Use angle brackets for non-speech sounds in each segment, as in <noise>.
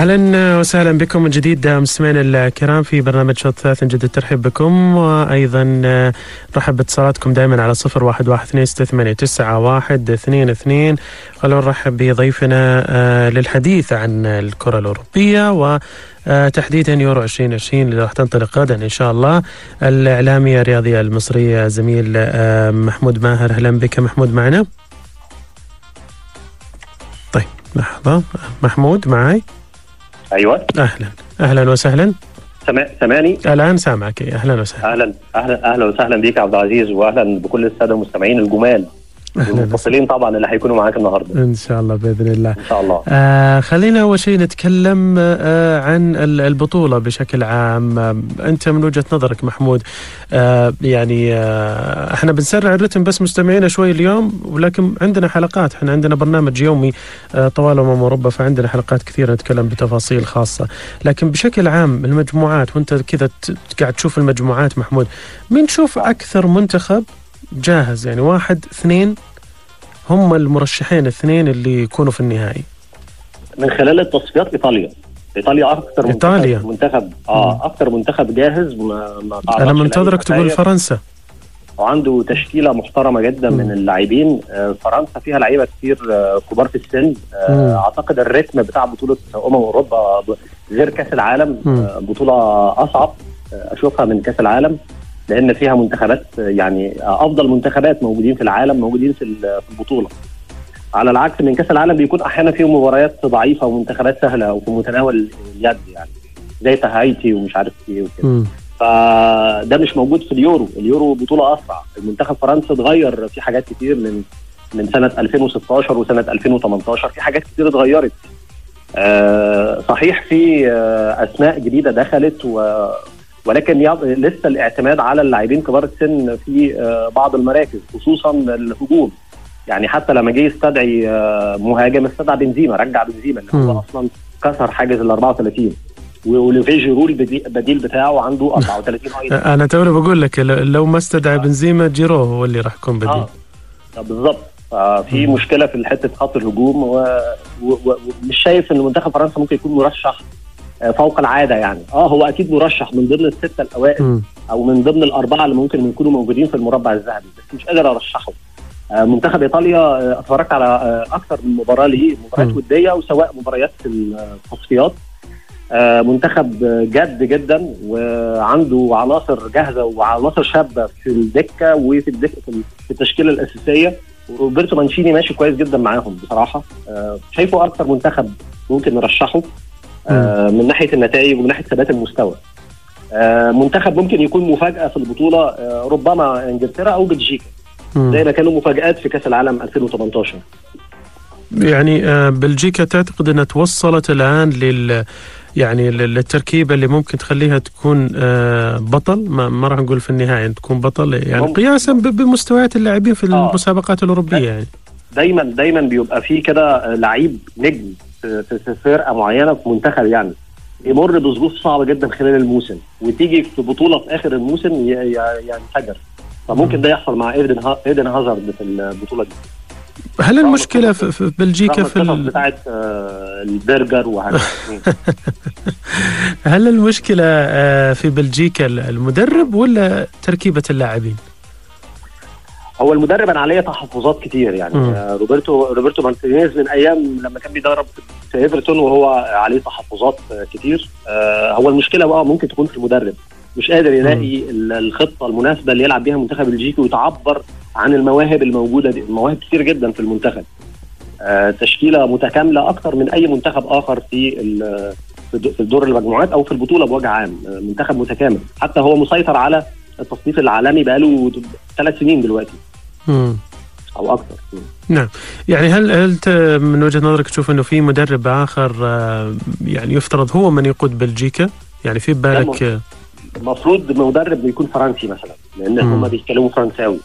أهلا وسهلا بكم من جديد مستمعينا الكرام في برنامج شوط ثلاث نجد الترحيب بكم وأيضا رحب باتصالاتكم دائما على صفر واحد واحد اثنين ستة ثمانية تسعة واحد اثنين اثنين. خلونا نرحب بضيفنا للحديث عن الكرة الأوروبية و تحديدا يورو 2020 اللي راح تنطلق غدا إن شاء الله. الاعلاميه الرياضيه المصريه زميل محمود ماهر. أهلا بك محمود معنا؟ طيب لحظة. محمود معي أيوه. أهلا. أهلا وسهلا. سامعني الآن سامعك. أهلا وسهلا. أهلا. أهلا. أهلا وسهلا بيك عبد العزيز واهلا بكل السادة المستمعين الجمال. المتصلين طبعا اللي هيكونوا معاك النهارده. إن شاء الله بإذن الله. إن شاء الله. آه خلينا أول شيء نتكلم آه عن البطولة بشكل عام. آه أنت من وجهة نظرك محمود آه يعني آه إحنا بنسرع الرتم بس مستمعينا شوي اليوم ولكن عندنا حلقات. إحنا عندنا برنامج يومي آه طوال امم اوروبا فعندنا حلقات كثيرة نتكلم بتفاصيل خاصة. لكن بشكل عام المجموعات وأنت كذا قاعد تشوف المجموعات محمود مين تشوف أكثر منتخب؟ جاهز يعني واحد اثنين. هم المرشحين الاثنين اللي يكونوا في النهائي. من خلال التصفيات إيطاليا. إيطاليا أكثر إيطاليا. منتخب, منتخب آه أكثر منتخب جاهز ما, ما أنا منتظرك تقول فرنسا. وعنده تشكيلة محترمة جدا م. من اللاعبين. آه فرنسا فيها لعيبة كتير آه كبار في السن. آه أعتقد الريتم بتاع بطولة أمم أوروبا غير كأس العالم بطولة أصعب أشوفها من كأس العالم. لأن فيها منتخبات يعني افضل منتخبات موجودين في العالم موجودين في البطولة. على العكس من كأس العالم بيكون أحيانا فيهم مباريات ضعيفة ومنتخبات سهلة وفي متناول اليد يعني زي تهايتي ومش عارف إيه وكده. فده مش موجود في اليورو. اليورو بطولة أسرع. المنتخب فرنسا اتغير في حاجات كتير من من سنة 2016 وسنة 2018 في حاجات كتير اتغيرت. آه صحيح في آه أسماء جديدة دخلت و ولكن لسه الاعتماد على اللاعبين كبار السن في بعض المراكز خصوصا الهجوم. يعني حتى لما جه يستدعي مهاجم استدعى بنزيما رجع بنزيما اللي هو أصلا كسر حاجز ال 34 واوليفيه جيرو البديل بتاعه عنده 34 أيضا أنا توني بقول لك لو ما استدعى بنزيما جيرو هو اللي راح يكون بديل. آه. بالظبط في مشكلة في حتة خط الهجوم ومش شايف إن منتخب فرنسا ممكن يكون مرشح فوق العادة يعني. آه هو أكيد مرشح من ضمن الستة الأوائل م. أو من ضمن الأربعة اللي ممكن يكونوا موجودين في المربع الذهبي بس مش قادر أرشحه. آه منتخب إيطاليا اتفرجت على آه أكثر من مباراة ليه مباريات ودية وسواء مباريات في التصفيات آه منتخب جد جدا وعنده عناصر جاهزة وعناصر شابة في الدكة وفي الدكه في التشكيلة الأساسية. وروبرتو مانشيني ماشي كويس جدا معاهم بصراحة. شايفه أكثر منتخب ممكن نرشحه. آه من ناحية النتائج ومن ناحية ثبات المستوى. آه منتخب ممكن يكون مفاجأة في البطولة آه ربما إنجلترا أو بلجيكا. زي ما كانوا مفاجآت في كأس العالم 2018 يعني بلجيكا تعتقد أنها توصلت الآن لل يعني للتركيبة اللي ممكن تخليها تكون بطل. ما, ما راح نقول في النهاية تكون بطل يعني ممكن. قياسا بمستويات اللاعبين في المسابقات الأوروبية يعني. دايما دايما بيبقى في كده لعيب نجم في فرقة معينة في منتخب يعني يمر بظروف صعبة جدا خلال الموسم وتيجي في بطولة في آخر الموسم ينفجر. فممكن ده يحصل مع إيدن إيدن هازارد في البطولة دي. هل المشكلة في, في بلجيكا في ال... بتاعت البرجر وحاجات <laughs> هل المشكلة في بلجيكا المدرب ولا تركيبة اللاعبين؟ هو المدرب أنا عليه تحفظات كتير يعني. م. روبرتو روبرتو مارتينيز من أيام لما كان بيدرب في إيفرتون وهو عليه تحفظات كتير. آه هو المشكلة بقى ممكن تكون في المدرب. مش قادر يلاقي م. الخطة المناسبة اللي يلعب بيها المنتخب البلجيكي ويتعبر عن المواهب الموجودة دي. المواهب كتير جدا في المنتخب. آه تشكيلة متكاملة أكثر من أي منتخب آخر في في الدور المجموعات أو في البطولة بوجه عام. منتخب متكامل. حتى هو مسيطر على التصنيف العالمي بقاله ثلاث سنين دلوقتي. مم. أو أكثر. نعم. يعني هل هل من وجهة نظرك تشوف إنه في مدرب آخر يعني يفترض هو من يقود بلجيكا؟ يعني في بالك المفروض مدرب يكون فرنسي مثلا لأن هم بيتكلموا فرنساوي.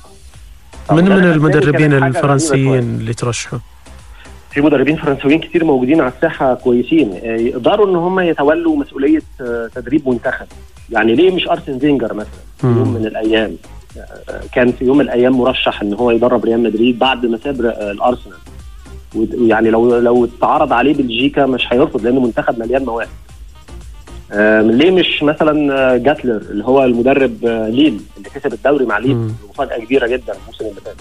من من المدربين الفرنسيين اللي ترشحوا؟ في مدربين فرنسويين كتير موجودين على الساحة كويسين. يقدروا إن هم يتولوا مسؤولية تدريب منتخب. يعني ليه مش أرسن فينجر مثلا؟ يوم من الأيام. كان في يوم من الأيام مرشح إن هو يدرب ريال مدريد بعد ما ساب الأرسنال. ويعني لو لو اتعرض عليه بلجيكا مش هيرفض لأنه منتخب مليان مواهب. آه، ليه مش مثلا جالتييه اللي هو المدرب آه، ليل اللي كسب الدوري مع ليل مفاجأة كبيرة جدا الموسم اللي فات.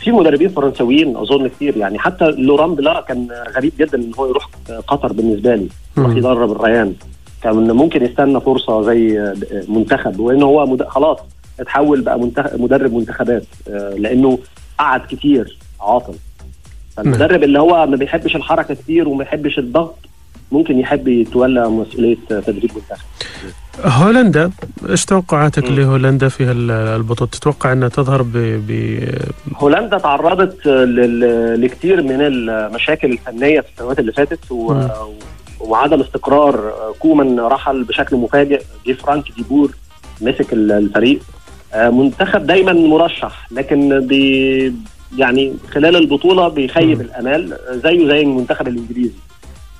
في مدربين فرنسويين أظن كتير يعني حتى لوران بلا كان غريب جدا إن هو يروح قطر بالنسبة لي يروح يدرب الريان كان ممكن يستنى فرصة زي منتخب وان هو مد... خلاص. اتحول بقى منتخب مدرب منتخبات آه، لأنه قعد كتير عاطل. فالمدرب اللي هو ما بيحبش الحركة كتير وما بيحبش الضغط ممكن يحب يتولى مسؤولية تدريب منتخب. هولندا إيش توقعاتك لهولندا في البطولة؟ تتوقع إنها تظهر ب, ب... هولندا تعرضت لكثير من المشاكل الفنية في السنوات اللي فاتت و... وعدم استقرار. كومان رحل بشكل مفاجئ. جه فرانك ديبور مسك الفريق. منتخب دايما مرشح لكن بي يعني خلال البطولة بيخيب الأمال زيه زي المنتخب الإنجليزي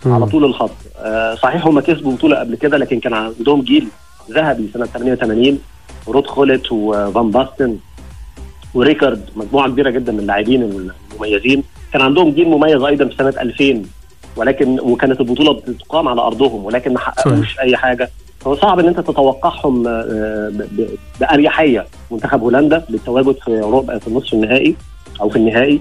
على طول الخط. آه، صحيح هم كسبوا بطولة قبل كده لكن كان عندهم جيل ذهبي سنة 88 رود خولت وفان باستن وريكارد مجموعة كبيرة جدا من اللاعبين المميزين. كان عندهم جيل مميز أيضا في سنة 2000 ولكن وكانت البطولة بتقام على أرضهم ولكن ما حققوش أي حاجة. صعب إن أنت تتوقعهم آه، بأريحية. منتخب هولندا للتواجد في أوروبا في النصف النهائي أو في النهائي.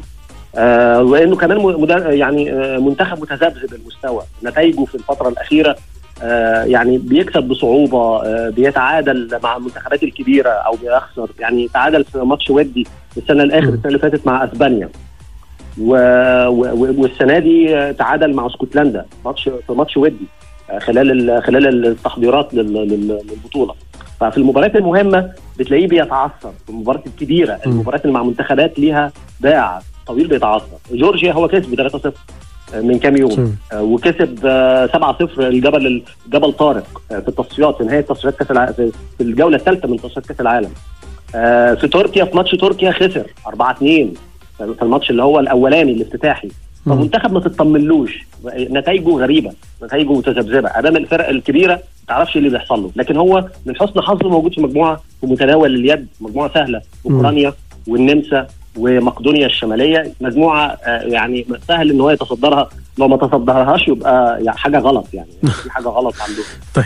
آه وإنه كمان يعني آه منتخب متذبذب المستوى. نتائجه في الفترة الأخيرة آه يعني بيكسب بصعوبة آه بيتعادل مع المنتخبات الكبيرة أو بيخسر. يعني تعادل في ماتش ودي السنة الآخر السنة اللي فاتت مع أسبانيا. و... و... والسنة دي تعادل مع اسكتلندا. ماتش في ماتش ودي. خلال خلال التحضيرات للبطولة. ففي المباريات المهمة بتلاقيه بيتعثر. في المباريات الكبيرة المباريات اللي مع منتخبات ليها باع طويل بيتعثر. جورجيا هو كسب 3-0 آه، من كام يوم. آه وكسب آه 7-0 الجبل جبل طارق آه في التصفيات في نهاية تصفيات كأس العالم في الجولة الثالثة من تصفيات كأس العالم. آه في تركيا في ماتش تركيا خسر 4-2 في الماتش اللي هو الأولاني الافتتاحي. فمنتخب ما تطمنلوش. نتائجه غريبة نتائجه متذبذبة. أمام الفرق الكبيرة ما تعرفش إيه اللي بيحصل له. لكن هو من حسن حظه موجود في مجموعة في متناول اليد مجموعة سهلة. أوكرانيا والنمسا ومقدونيا الشمالية. مجموعة آه، يعني سهل إن هو يتصدرها. لو ما تصدرهاش يبقى يعني حاجة غلط يعني. <laughs> في حاجة غلط عنده. طيب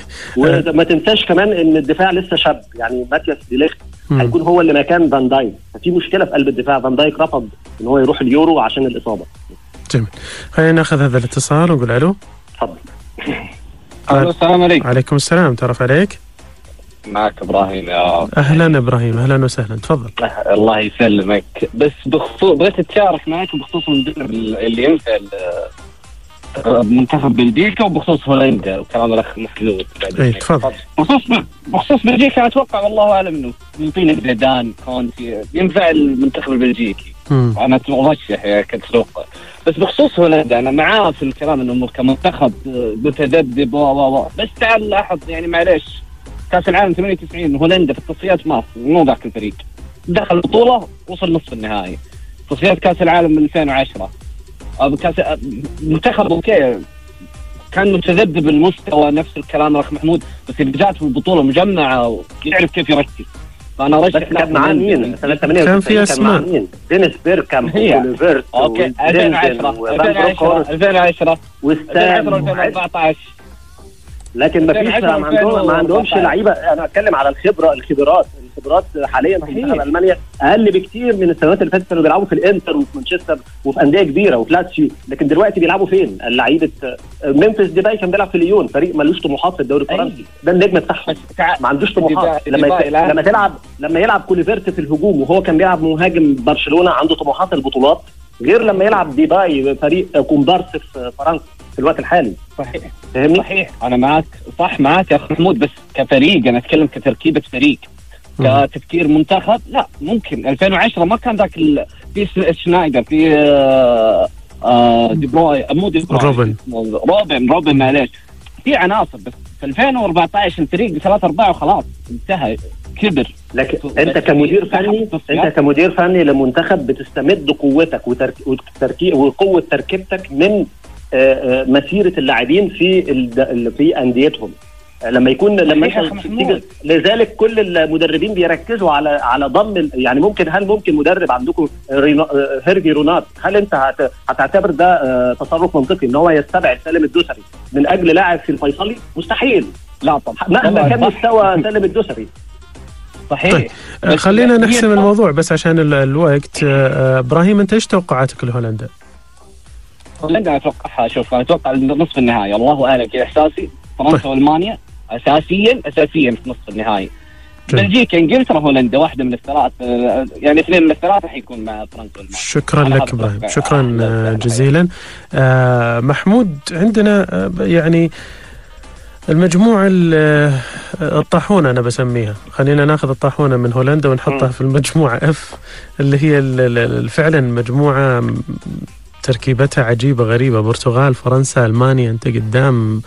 وما تنساش كمان إن الدفاع لسه شاب. يعني ماتياس ديليخت هيكون هو اللي مكان فان دايك. ففي مشكلة في قلب الدفاع. فان دايك رفض إن هو يروح اليورو عشان الإصابة. جميل. خلينا ناخذ هذا الاتصال ونقول ألو. تفضل. السلام عليكم. عليكم السلام تعرف عليك؟ معك إبراهيم يا أهلا إبراهيم أهلا وسهلا تفضل. الله يسلمك. بس بخصوص بغيت أتشارك معك بخصوص المدرب اللي ينفع منتخب بلجيكا وبخصوص هولندا وكلام الأخ محمود اي تفضل. بخصوص بخصوص بلجيكا أتوقع والله أعلم إنه يعطينا زيدان كونتي ينفع المنتخب البلجيكي. أنا مرشح كتوقع بس بخصوص هولندا أنا معاه في الكلام إنه كمنتخب متذبذب و بس تعال لاحظ يعني معليش كأس العالم 98 هولندا في التصفيات ما مو ذاك الفريق. دخل البطوله وصل نصف النهائي. تصفيات كأس العالم من 2010 كأس منتخب okay. كان متذبذب المستوى نفس الكلام الاخ محمود بس إذا جات في البطولة مجمعة ويعرف كيف يركز. فانا رشح كان مع مين؟ سنة 98 كان في أسماء. دينيس بيركامب كلويفرت okay 2010 2010 2010 2010 2014 لكن ما فيش ما عندهمش لعيبة. أنا أتكلم على الخبرة الخبرات. الخبرات حاليا في منتخب ألمانيا أقل بكتير من السنوات اللي فاتت كانوا بيلعبوا في الإنتر وفي مانشستر وفي أندية كبيرة وفي لاتسيو. لكن دلوقتي بيلعبوا فين؟ اللعيبة ممفيس ديباي كان بيلعب في ليون فريق ملوش طموحات في الدوري الفرنسي. ده النجم بتاعهم. ما عندوش طموحات. لما لما تلعب لما يلعب كلويفرت في الهجوم وهو كان بيلعب مهاجم برشلونة عنده طموحات البطولات غير لما يلعب ديباي فريق كومبارس في فرنسا في الوقت الحالي. صحيح. فهمني؟ صحيح. أنا معك صح معك يا أخ محمود بس كفريق أنا أتكلم كتركيبة فريق. كتفكير منتخب؟ لا ممكن. 2010 ما كان ذاك في شنايدر في آه آه دي بروي مو دي بروي روبن. روبن روبن معليش. في عناصر بس في 2014 الفريق ثلاث ارباع وخلاص انتهى كبر. لكن أنت كمدير فني أنت كمدير فني لمنتخب بتستمد قوتك وتركي وقوة تركيبتك من آه، مسيرة اللاعبين في في أنديتهم. لما يكون لما لذلك كل المدربين بيركزوا على على ضم يعني ممكن هل ممكن مدرب عندكم هيرفي رونات هل انت هتعتبر ده آه، تصرف منطقي ان هو يستبعد سالم الدوسري من أجل لاعب في الفيصلي؟ مستحيل. لا طبعا. مهما كان مستوى <laughs> سالم الدوسري. صحيح. طيب. آه، خلينا نحسم الموضوع بس عشان الوقت. آه، إبراهيم أنت إيش توقعاتك لهولندا؟ هولندا أتوقعها شوف أنا أتوقع نصف النهائي. الله أعلم كذا إحساسي. فرنسا طيب. وألمانيا. اساسيا اساسيا في نصف النهائي. بلجيكا إنجلترا هولندا واحدة من الثلاث يعني اثنين من الثلاثه حيكون مع فرنسا شكرا لك إبراهيم. شكرا آه جزيلا. آه محمود عندنا آه يعني المجموعة آه، الطاحونة أنا بسميها. خلينا ناخذ الطاحونة من هولندا ونحطها في المجموعة F اللي هي فعلا مجموعة تركيبتها عجيبة غريبة. برتغال فرنسا ألمانيا أنت قدام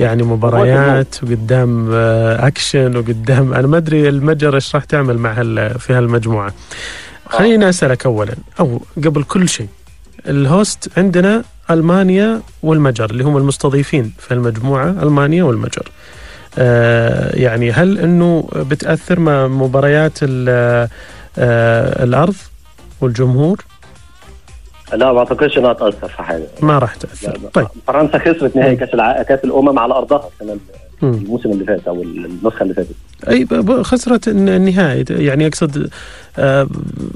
يعني مباريات وقدام آه، اكشن وقدام. أنا ما أدري المجر إيش راح تعمل مع في هالمجموعة. خليني أسألك اولا أو قبل كل شيء الهوست عندنا ألمانيا والمجر اللي هم المستضيفين في المجموعة ألمانيا والمجر آه يعني هل إنه بتأثر مع مباريات آه الأرض والجمهور؟ لا ما أعتقدش إنها تأثر في حاجة. ما راح تأثر. طيب. فرنسا خسرت نهائي كأس الع... كأس الأمم على أرضها السنة الموسم اللي فات أو النسخة اللي فاتت. أي خسرت النهائي. يعني أقصد آه،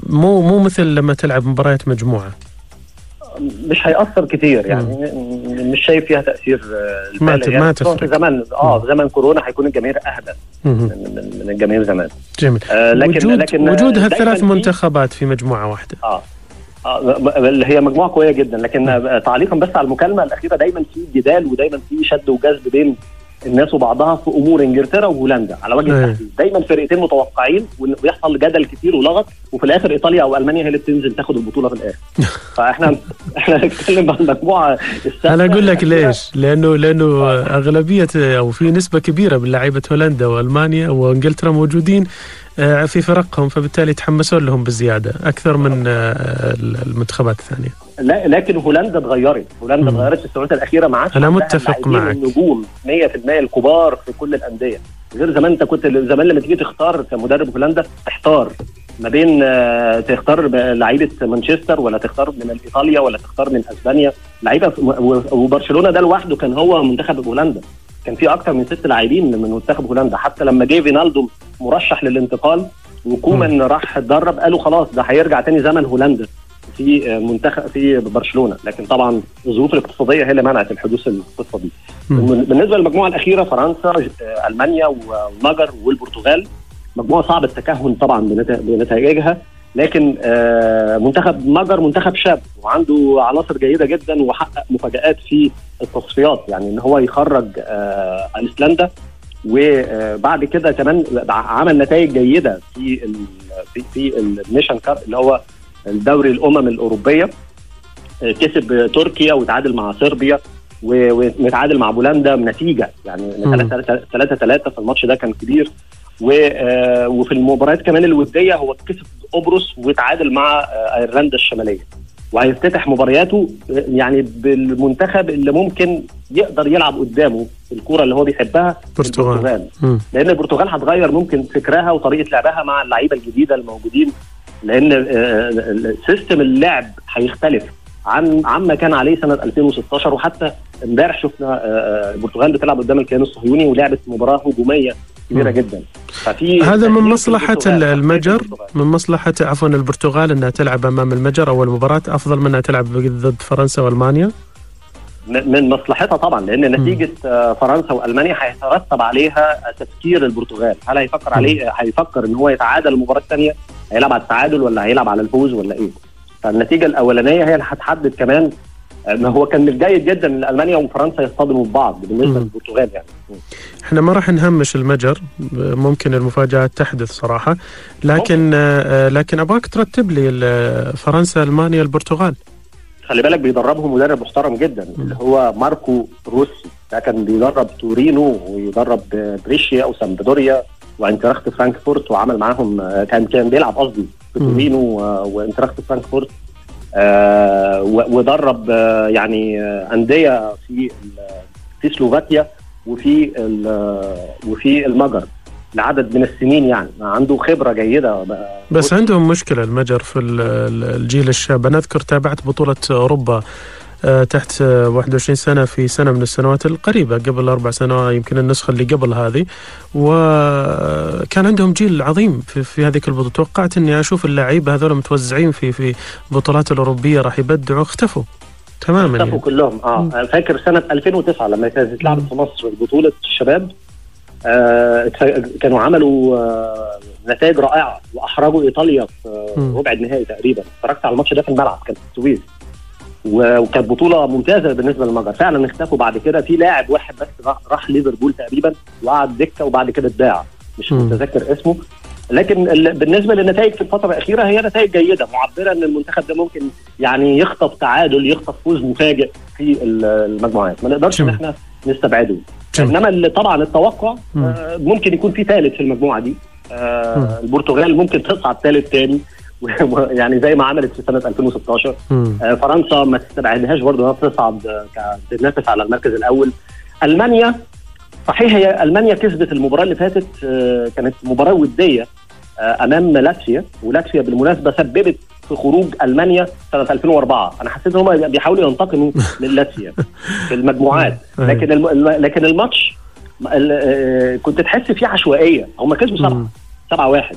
مو مو مثل لما تلعب مباريات مجموعة. مش هيأثر كتير يعني مم. مش شايف فيها تأثير آه، ما يعني ما تفرق. زمان آه في زمن كورونا هيكون الجماهير أهدى. من, من الجماهير زمان. جميل. آه لكن وجود لكن وجود هالثلاث منتخبات في مجموعة واحدة. آه. اللي هي مجموعة قوية جدا لكن تعليقا بس على المكالمة الأخيرة دايما في جدال ودايما في شد وجذب بين الناس وبعضها في أمور إنجلترا وهولندا على وجه. التحديد. دايما فرقتين متوقعين ويحصل جدل كتير ولغط وفي الآخر إيطاليا أو ألمانيا هي اللي بتنزل تاخد البطولة في الآخر. <laughs> فإحنا <laughs> إحنا هنتكلم عن مجموعة أنا أقول لك <laughs> ليش؟ لأنه لأنه أغلبية أو في نسبة كبيرة من لعيبة هولندا وألمانيا وإنجلترا موجودين. آه، في فرقهم فبالتالي يتحمسون لهم بزياده أكثر من آه، المنتخبات الثانية. لا لكن هولندا اتغيرت، هولندا اتغيرت في السنوات الأخيرة مع أنا متفق معك. النجوم 100% الكبار في كل الأندية، غير زمان أنت كنت زمان لما تيجي تختار كمدرب هولندا تحتار ما بين آه، تختار لعيبة مانشستر ولا تختار من إيطاليا ولا تختار من أسبانيا. لعيبة وبرشلونة ده لوحده كان هو منتخب هولندا. كان في أكثر من ست لاعبين من منتخب هولندا. حتى لما جه فينالدو مرشح للانتقال وكومان راح اتدرب قالوا خلاص ده هيرجع تاني زمن هولندا في منتخب في برشلونة. لكن طبعا الظروف الاقتصادية هي اللي منعت الحدوث القصة دي. بالنسبة للمجموعة الأخيرة فرنسا ألمانيا والمجر والبرتغال مجموعة صعب التكهن طبعا بنتائجها. لكن آه، منتخب مجر منتخب شاب وعنده عناصر جيدة جدا وحقق مفاجآت في التصفيات يعني إن هو يخرج آه، أيسلندا وبعد كده كمان عمل نتائج جيدة في في في النيشن كاب اللي هو الدوري الأمم الأوروبية. آه، كسب تركيا وتعادل مع صربيا ونتعادل مع بولندا بنتيجة يعني 3 3 في الماتش ده كان كبير. وفي المباريات كمان الودية هو كسب قبرص وتعادل مع آه، أيرلندا الشمالية. وهيفتتح مبارياته آه، يعني بالمنتخب اللي ممكن يقدر يلعب قدامه الكوره اللي هو بيحبها البرتغال. لأن البرتغال هتغير ممكن فكرها وطريقة لعبها مع اللعيبة الجديدة الموجودين لأن آه، سيستم اللعب هيختلف عن عما كان عليه سنة 2016 وحتى امبارح شفنا البرتغال بتلعب قدام الكيان الصهيوني ولعبت مباراة هجومية كبيرة جدا. ففي هذا من مصلحة المجر من مصلحة عفوا البرتغال إنها تلعب أمام المجر. أول مباراة أفضل من انها تلعب ضد فرنسا وألمانيا. من مصلحتها طبعا لأن نتيجة آه، فرنسا وألمانيا هيترتب عليها تفكير البرتغال. هل هيفكر عليه هيفكر إن هو يتعادل المباراة الثانية؟ هيلعب على التعادل ولا هيلعب على الفوز ولا إيه؟ فالنتيجة الأولانية هي اللي هتحدد كمان ما هو كان الجيد جدا إن ألمانيا وفرنسا يصطدموا ببعض بالنسبة للبرتغال يعني. إحنا ما راح نهمش المجر ممكن المفاجآت تحدث صراحة. لكن آه لكن ابغاك ترتب لي فرنسا ألمانيا البرتغال. خلي بالك بيدربهم مدرب محترم جدا اللي هو ماركو روسي. ده كان بيدرب تورينو ويدرب بريشيا أو سامبدوريا وانتراخت فرانكفورت وعمل معاهم كان كان بيلعب قصدي في تورينو وانتراخت فرانكفورت. آه ودرب آه يعني آه أندية في في سلوفاكيا وفي وفي المجر لعدد من السنين يعني. عنده خبرة جيدة. بس عندهم مشكلة المجر في الجيل الشاب. أنا أذكر تابعت بطولة أوروبا آه، تحت 21 سنة في سنة من السنوات القريبة قبل أربع سنوات يمكن النسخة اللي قبل هذه. وكان عندهم جيل عظيم في, في هذيك البطولة. توقعت أني أشوف اللعيبة هذول متوزعين في في بطولات الأوروبية راح يبدعوا. اختفوا تماما اختفوا يعني. كلهم. آه فاكر سنة 2009 لما كانت اتلعبت في مصر بطولة الشباب آه كانوا عملوا آه نتائج رائعة وأحرجوا إيطاليا في ربع النهائي تقريبا. اتفرجت على الماتش ده في الملعب كان في السويس وكانت بطولة ممتازة بالنسبة للمجر. فعلا اختفوا بعد كده في لاعب واحد بس راح ليفربول تقريبا وقعد دكة وبعد كده اتباع. مش متذكر اسمه. لكن بالنسبة للنتائج في الفترة الأخيرة هي نتائج جيدة معبرة إن المنتخب ده ممكن يعني يخطف تعادل يخطف فوز مفاجئ في المجموعات. ما نقدرش إن إحنا نستبعده. إنما اللي طبعا التوقع آه ممكن يكون في ثالث في المجموعة دي. آه البرتغال ممكن تصعد ثالث تاني. <laughs> يعني زي ما عملت في سنة 2016 آه فرنسا ما تستبعدهاش برضه إنها تصعد تنافس على المركز الأول. ألمانيا صحيح هي ألمانيا كسبت المباراة اللي فاتت آه كانت مباراة ودية آه أمام لاتسيا ولاتسيا بالمناسبة سببت في خروج ألمانيا سنة 2004 أنا حسيت إن هم بيحاولوا ينتقموا <laughs> من لاتسيا في المجموعات. لكن الم... لكن الماتش كنت تحس فيه عشوائية. هم كسبوا سبعة سبعة واحد.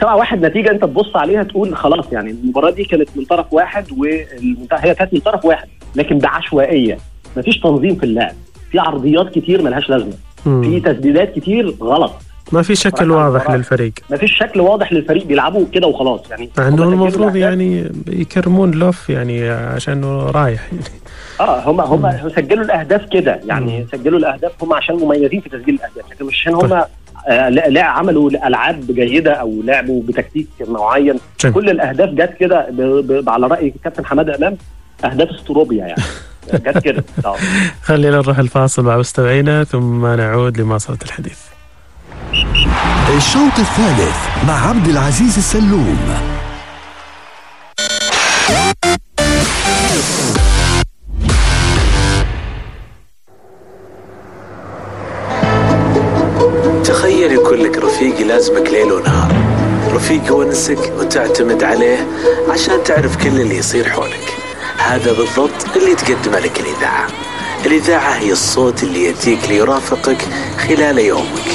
سبعة واحد نتيجة أنت تبص عليها تقول خلاص يعني المباراة دي كانت من طرف واحد والمنتهى هي كانت من طرف واحد لكن بعشوائية. مفيش تنظيم في اللعب في عرضيات كتير ملهاش لازمة. في تسديدات كتير غلط. ما في شكل واضح للفريق. ما فيش شكل واضح للفريق بيلعبوا كده وخلاص. يعني مع إنه المفروض يعني يكرمون لوف يعني عشان رايح. يعني آه هم هم سجلوا الأهداف كده. يعني مم. سجلوا الأهداف هم عشان مميزين في تسجيل الأهداف لكن مش عشان هم آه لا عملوا ألعاب جيدة أو لعبوا بتكتيك معين. كل الأهداف جت كده على رأي كابتن حمادة إمام أهداف استروبيا يعني. <laughs> جت كده. خلينا نروح الفاصل مع مستمعينا ثم نعود لمواصله الحديث. الشوط الثالث مع عبد العزيز السلوم. يونسك وتعتمد عليه عشان تعرف كل اللي يصير حولك. هذا بالضبط اللي تقدمه لك الإذاعة. الإذاعة هي الصوت اللي يأتيك ليرافقك خلال يومك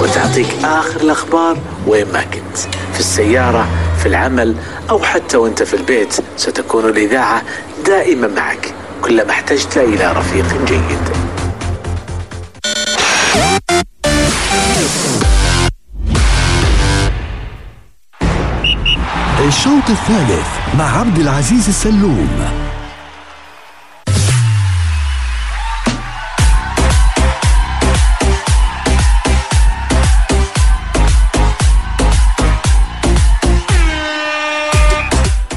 وتعطيك آخر الأخبار وين ما كنت في السيارة في العمل أو حتى وأنت في البيت. ستكون الإذاعة دائما معك كلما احتجت إلى رفيق جيد. الشوط الثالث مع عبد العزيز السلوم.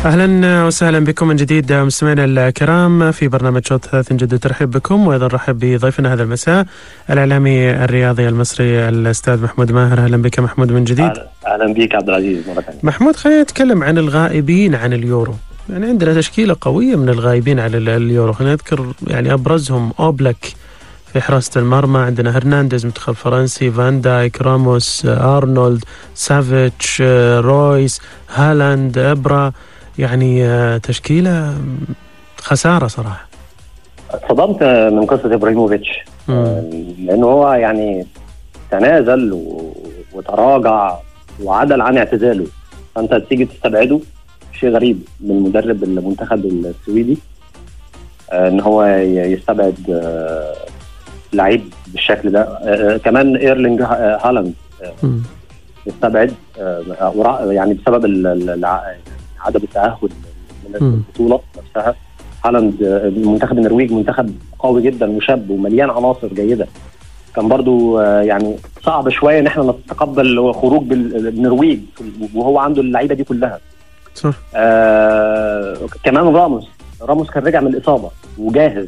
أهلا وسهلا بكم من جديد مستمعينا الكرام في برنامج شوط ثلاث جد ترحيب بكم وأيضا رحب بضيفنا هذا المساء الإعلامي الرياضي المصري الأستاذ محمود ماهر. أهلا بك محمود من جديد. أهلا بك عبد العزيز مرة ثانية. محمود خلينا نتكلم عن الغائبين عن اليورو. يعني عندنا تشكيلة قوية من الغائبين عن اليورو. خلينا نذكر يعني أبرزهم أوبلاك في حراسة المرمى. عندنا هرنانديز منتخب فرنسي فان دايك راموس آرنولد سافيتش رويس هالاند ابرا يعني آه، تشكيلة خسارة صراحة. اتصدمت من قصة إبراهيموفيتش. آه، لأنه هو يعني تنازل وتراجع وعدل عن اعتزاله. فأنت تيجي تستبعده شيء غريب من مدرب المنتخب السويدي آه، إن هو يستبعد لعيب بالشكل ده. كمان إيرلينج هالاند يستبعد يعني بسبب عدم التاهل من البطولة نفسها. هالاند منتخب النرويج منتخب قوي جدا وشاب ومليان عناصر جيدة. كان برضو آه، يعني صعب شوية إن إحنا نتقبل خروج بالنرويج وهو عنده اللعيبة دي كلها. صح. آه كمان راموس. راموس كان رجع من الإصابة وجاهز.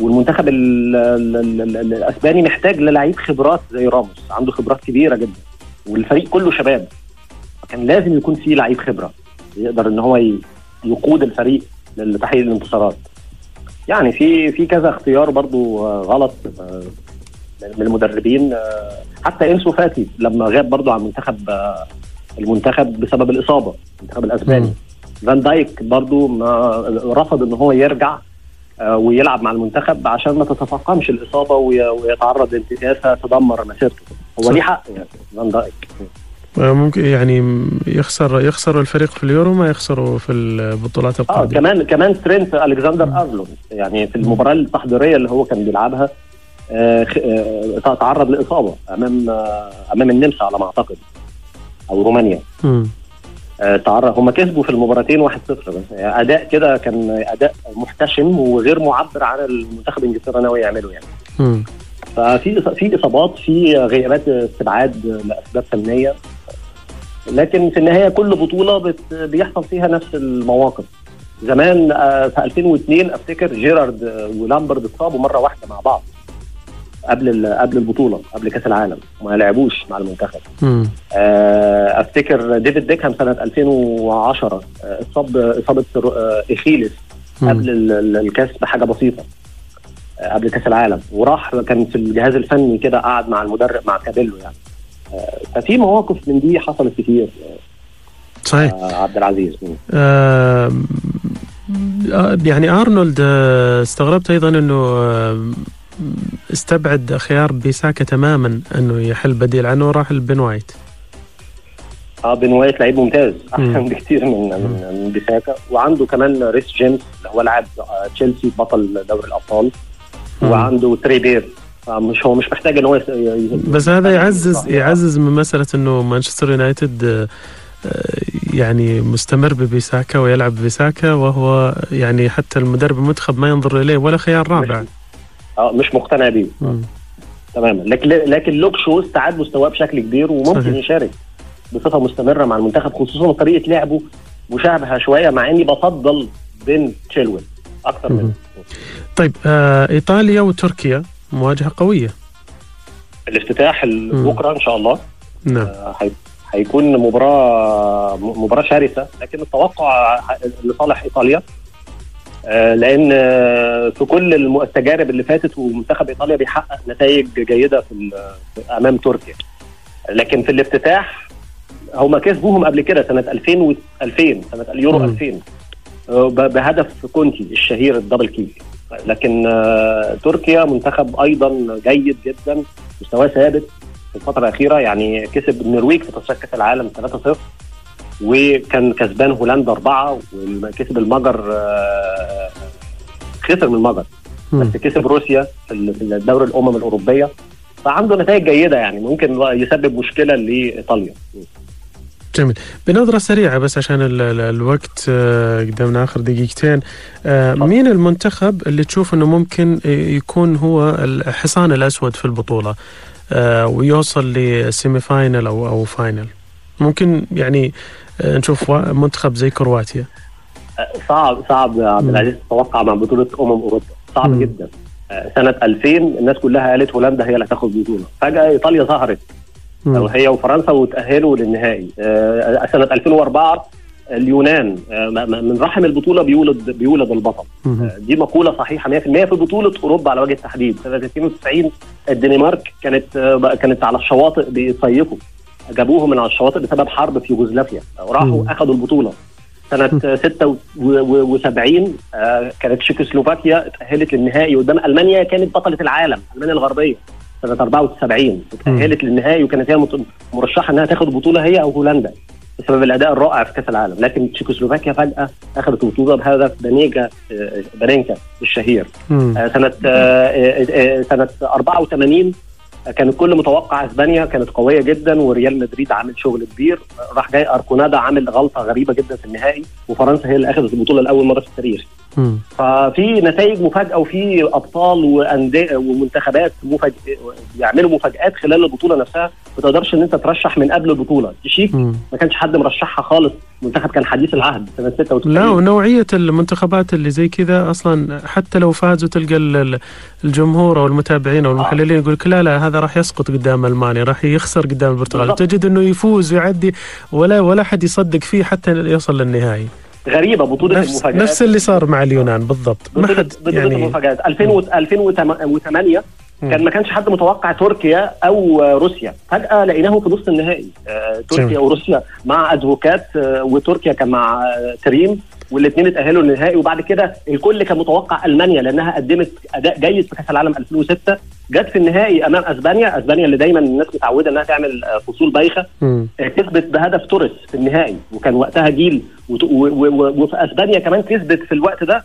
والمنتخب ال ال ال الأسباني محتاج للعيب خبرات زي راموس. عنده خبرات كبيرة جدا. والفريق كله شباب. كان لازم يكون فيه لعيب خبرة. يقدر إن هو يقود الفريق لتحقيق الانتصارات. يعني في في كذا اختيار برضو غلط من المدربين حتى إنسو فاتي لما غاب برضو عن منتخب المنتخب بسبب الإصابة المنتخب الأسباني. فان دايك برضو ما رفض إن هو يرجع ويلعب مع المنتخب عشان ما تتفاقمش الإصابة ويتعرض لانتكاسة تدمر مسيرته. هو ليه حق يعني فان دايك. ممكن يعني يخسر يخسر الفريق في اليورو ما يخسره في البطولات القادمة. آه كمان كمان ترينت ألكسندر أرنولد يعني في المباراة التحضيرية اللي هو كان بيلعبها آه آه تعرض لإصابة أمام آه أمام النمسا على ما أعتقد أو رومانيا. آه تعرض هم كسبوا في المباراتين 1-0 بس يعني أداء كده كان أداء محتشم وغير معبر عن المنتخب انجلترا ناوي يعمله يعني. م. ففي في إصابات في غيابات استبعاد لأسباب فنية. لكن في النهاية كل بطولة بيحصل فيها نفس المواقف. زمان في 2002 أفتكر جيرارد ولامبرد اتصابوا مرة واحدة مع بعض قبل قبل البطولة قبل كأس العالم ما لعبوش مع المنتخب. أفتكر ديفيد بيكهام سنة 2010 اتصاب إصابة اخيلس قبل الكاس بحاجه بسيطة قبل كأس العالم. وراح كان في الجهاز الفني كده قعد مع المدرب مع كابيلو يعني. ففي مواقف من دي حصلت كتير. صحيح. آه عبد العزيز. آه يعني أرنولد استغربت أيضا إنه استبعد خيار بيساكا تماما إنه يحل بديل عنه وراح لبن وايت. آه بن وايت لعيب ممتاز أحسن <laughs> بكثير من من, من بيساكا. وعنده كمان ريس جيمس اللي هو لاعب تشيلسي بطل دوري الأبطال. وعنده تريبير مش هو مش محتاج إن هو بس هذا يعزز يعزز من مسألة إنه مانشستر يونايتد يعني مستمر ببيساكا ويلعب ببيساكا وهو يعني حتى المدرب المنتخب ما ينظر إليه ولا خيار رابع. آه مش مقتنع بيه. تماما. لكن لكن لوك شو استعاد مستواه بشكل كبير وممكن صحيح. يشارك بصفة مستمرة مع المنتخب خصوصا طريقة لعبه مشابهة شوية مع إني بفضل بين تشيلويل أكثر منه. طيب آه إيطاليا وتركيا. مواجهة قوية. الافتتاح بكرة إن شاء الله. نعم. آه هيكون مباراه مباراة شرسة لكن التوقع لصالح إيطاليا آه لأن في كل التجارب اللي فاتت ومنتخب إيطاليا بيحقق نتائج جيدة في أمام تركيا. لكن في الافتتاح هم كسبوهم قبل كده سنة 2000 و 2000 سنة اليورو 2000 بهدف كونتي الشهير ال double kick لكن تركيا منتخب أيضا جيد جدا مستواه ثابت في الفترة الأخيرة يعني كسب النرويج في تصفيات كأس العالم 3-0 وكان كسبان هولندا أربعة وكسب المجر خسر من المجر بس كسب روسيا في الدوري الأمم الأوروبية فعنده نتائج جيدة يعني ممكن يسبب مشكلة لإيطاليا. جميل. بنظرة سريعة بس عشان ال ال الوقت قدامنا آخر دقيقتين. مين المنتخب اللي تشوف أنه ممكن يكون هو الحصان الأسود في البطولة؟ ويوصل ل semi final أو أو final ممكن يعني نشوف منتخب زي كرواتيا. صعب صعب يا عبد العزيز. تتوقع مع بطولة أمم أوروبا. صعب م. جدا. سنة 2000 الناس كلها قالت هولندا هي اللي هتاخد البطولة. فجأة إيطاليا ظهرت. هي وفرنسا وتأهلوا للنهائي. سنة 2004 اليونان من رحم البطولة بيولد بيولد البطل. دي مقولة صحيحة 100% في بطولة أوروبا على وجه التحديد. سنة 92 الدنمارك كانت كانت على الشواطئ بيصيفوا. جابوهم من على الشواطئ بسبب حرب في يوغوسلافيا. راحوا اخذوا البطولة. سنة 76 كانت تشيكوسلوفاكيا اتاهلت للنهائي قدام ألمانيا كانت بطلة العالم ألمانيا الغربية. سنه 74 اتاهلت للنهائي وكانت هي مرشحة إنها تاخد البطوله هي أو هولندا بسبب الأداء الرائع في كأس العالم. لكن تشيكوسلوفاكيا فجأة أخذت البطوله بهدف بانيجا بانينكا الشهير. آه سنة آه سنة 84 كان الكل متوقع إسبانيا كانت قوية جدا وريال مدريد عامل شغل كبير. راح جاي اركونادا عامل غلطة غريبة جدا في النهائي وفرنسا هي اللي أخذت البطولة لاول مرة في التاريخ. ففي نتائج مفاجأة وفي أبطال وأندية ومنتخبات مفاجئ يعملوا مفاجآت خلال البطولة نفسها. ما تقدرش إن أنت ترشح من قبل البطولة. تشيك ما كانش حد مرشحها خالص. منتخب كان حديث العهد سنة 96 لا ونوعية المنتخبات اللي زي كذا أصلا حتى لو فازوا تلقى الجمهور أو المتابعين أو المحللين يقول لك لا لا هذا راح يسقط قدام ألمانيا راح يخسر قدام البرتغال. تجد إنه يفوز ويعدي ولا ولا حد يصدق فيه حتى يوصل للنهائي. غريبة بطولة نفس المفاجآت. نفس اللي صار مع اليونان بالضبط. ما حد بطولة يعني المفاجآت. 2000 2008 كان ما كانش حد متوقع تركيا أو روسيا. فجأة لقيناهم في نص النهائي. آه، تركيا جميل. وروسيا مع أدفوكات آه، وتركيا كان مع آه، تريم والاثنين اتأهلوا للنهائي وبعد كده الكل كان متوقع ألمانيا لأنها قدمت أداء جيد في كأس العالم 2006 جت في النهائي أمام أسبانيا. أسبانيا اللي دايما الناس متعودة إنها تعمل آه، فصول بايخة. آه، كسبت بهدف توريس في النهائي وكان وقتها جيل. وفي أسبانيا كمان كسبت في الوقت ده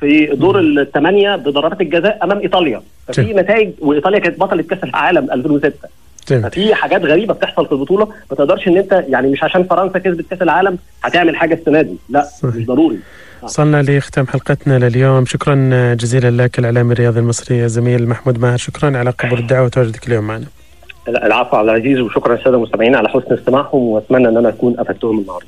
في دور الثمانية بضربات الجزاء أمام إيطاليا. ففي. نتائج وإيطاليا كانت بطلة كأس العالم 2006 ففي حاجات غريبة بتحصل في البطولة. ما تقدرش إن أنت يعني مش عشان فرنسا كسبت كأس العالم هتعمل حاجة السنة دي. لا صحيح. مش ضروري وصلنا لختام حلقتنا لليوم. شكرا جزيلا لك الاعلامي الرياضي المصري زميل محمود ماهر. شكرا على قبول الدعوة وتواجدك اليوم معنا. العفو على العزيز وشكرا للسادة المستمعين على حسن استماعهم وأتمنى إن أنا أكون أفدتهم النهارده.